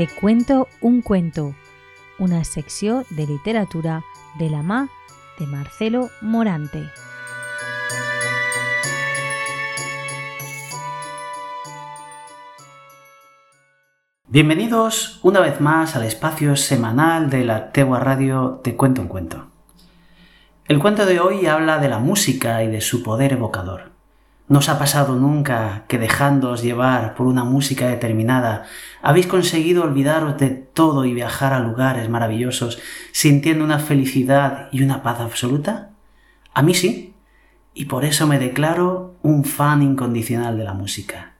Te cuento un cuento, una secció de literatura de la mà de Marcelo Morante. Bienvenidos una vez más al espacio semanal de la Tegua Radio Te cuento un cuento. El cuento de hoy habla de la música y de su poder evocador. ¿No os ha pasado nunca que dejándoos llevar por una música determinada habéis conseguido olvidaros de todo y viajar a lugares maravillosos sintiendo una felicidad y una paz absoluta? A mí sí, y por eso me declaro un fan incondicional de la música,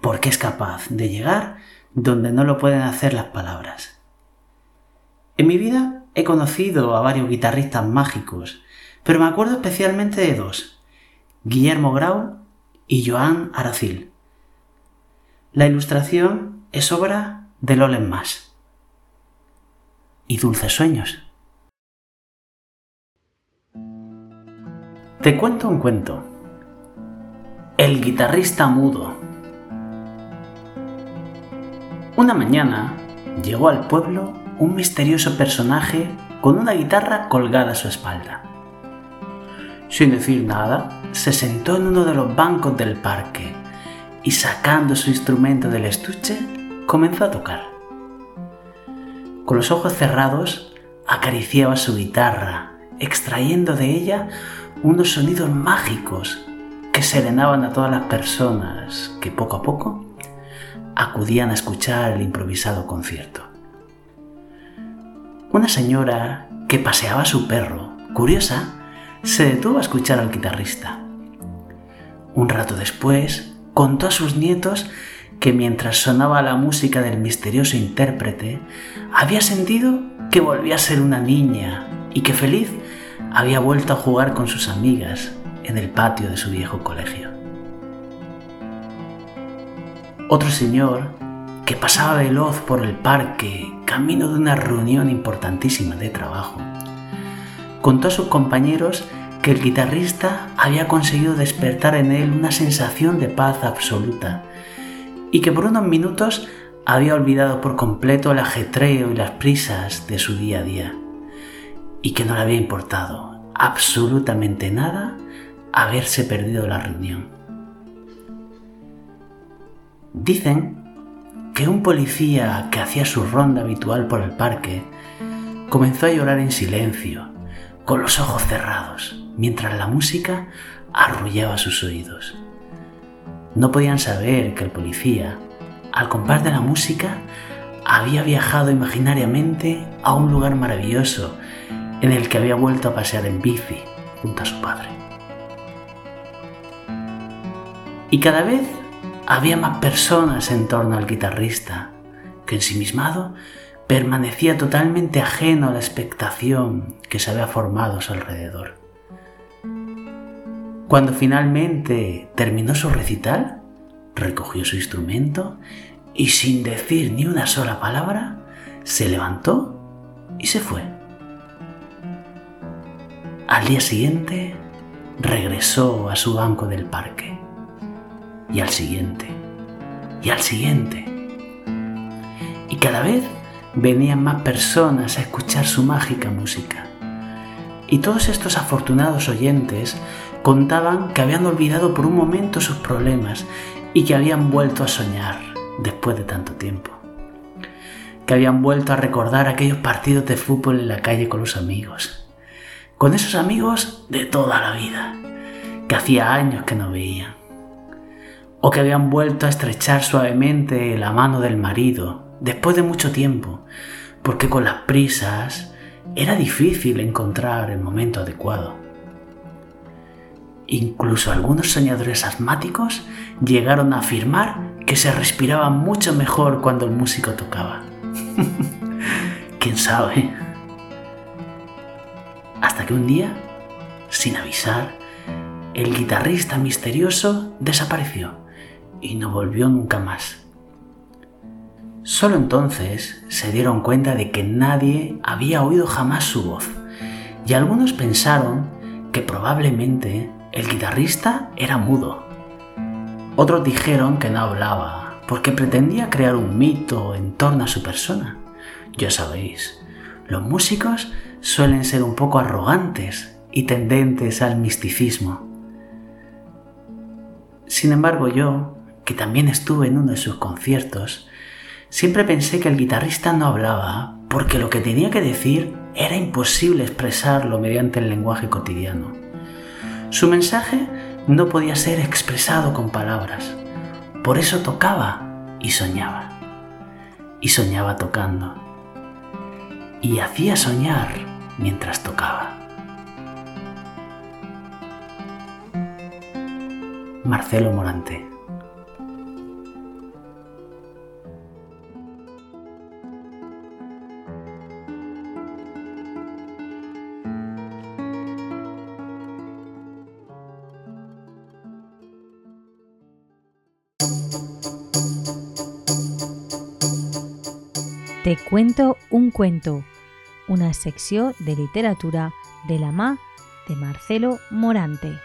porque es capaz de llegar donde no lo pueden hacer las palabras. En mi vida he conocido a varios guitarristas mágicos, pero me acuerdo especialmente de dos, Guillermo Grau y Joan Aracil. La ilustración es obra de Lolen Mas. Y Dulces Sueños. Te cuento un cuento. El guitarrista mudo. Una mañana llegó al pueblo un misterioso personaje con una guitarra colgada a su espalda. Sin decir nada, se sentó en uno de los bancos del parque y sacando su instrumento del estuche, comenzó a tocar. Con los ojos cerrados, acariciaba su guitarra, extrayendo de ella unos sonidos mágicos que serenaban a todas las personas que poco a poco acudían a escuchar el improvisado concierto. Una señora que paseaba a su perro, curiosa, se detuvo a escuchar al guitarrista. Un rato después, contó a sus nietos que mientras sonaba la música del misterioso intérprete, había sentido que volvía a ser una niña y que feliz había vuelto a jugar con sus amigas en el patio de su viejo colegio. Otro señor, que pasaba veloz por el parque, camino de una reunión importantísima de trabajo, contó a sus compañeros que el guitarrista había conseguido despertar en él una sensación de paz absoluta y que por unos minutos había olvidado por completo el ajetreo y las prisas de su día a día y que no le había importado absolutamente nada haberse perdido la reunión. Dicen que un policía que hacía su ronda habitual por el parque comenzó a llorar en silencio con los ojos cerrados, mientras la música arrullaba sus oídos. No podían saber que el policía, al compás de la música, había viajado imaginariamente a un lugar maravilloso en el que había vuelto a pasear en bici junto a su padre. Y cada vez había más personas en torno al guitarrista, que ensimismado permanecía totalmente ajeno a la expectación que se había formado a su alrededor. Cuando finalmente terminó su recital, recogió su instrumento y sin decir ni una sola palabra, se levantó y se fue. Al día siguiente, regresó a su banco del parque. Y al siguiente. Y al siguiente. Y cada vez venían más personas a escuchar su mágica música. Y todos estos afortunados oyentes contaban que habían olvidado por un momento sus problemas y que habían vuelto a soñar después de tanto tiempo. Que habían vuelto a recordar aquellos partidos de fútbol en la calle con los amigos. Con esos amigos de toda la vida, que hacía años que no veían. O que habían vuelto a estrechar suavemente la mano del marido después de mucho tiempo, porque con las prisas era difícil encontrar el momento adecuado. Incluso algunos soñadores asmáticos llegaron a afirmar que se respiraba mucho mejor cuando el músico tocaba. ¿Quién sabe? Hasta que un día, sin avisar, el guitarrista misterioso desapareció y no volvió nunca más. Solo entonces se dieron cuenta de que nadie había oído jamás su voz, y algunos pensaron probablemente el guitarrista era mudo. Otros dijeron que no hablaba porque pretendía crear un mito en torno a su persona. Ya sabéis, los músicos suelen ser un poco arrogantes y tendentes al misticismo. Sin embargo, yo, que también estuve en uno de sus conciertos, siempre pensé que el guitarrista no hablaba porque lo que tenía que decir era imposible expresarlo mediante el lenguaje cotidiano. Su mensaje no podía ser expresado con palabras. Por eso tocaba y soñaba. Y soñaba tocando. Y hacía soñar mientras tocaba. Marcelo Morante Te cuento un cuento, una sección de literatura de la Ma de Marcelo Morante.